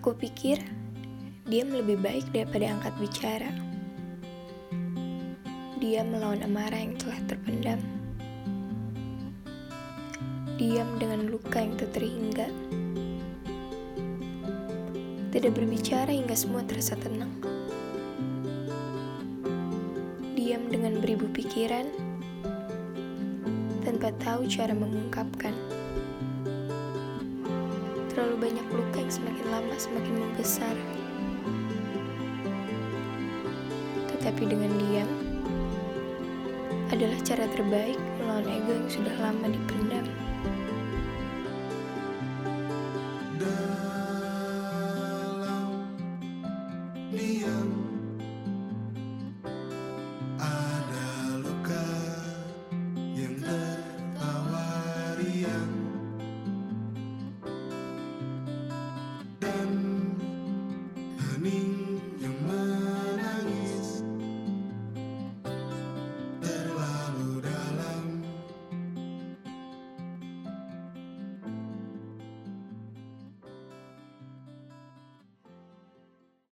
Aku pikir diam lebih baik daripada angkat bicara. Diam melawan amarah yang telah terpendam. Diam dengan luka yang tak terhingga. Tidak berbicara hingga semua terasa tenang. Diam dengan beribu pikiran tanpa tahu cara mengungkapkan. Terlalu banyak luka yang semakin lama semakin membesar. Tetapi dengan diam adalah cara terbaik melawan ego yang sudah lama dipendam.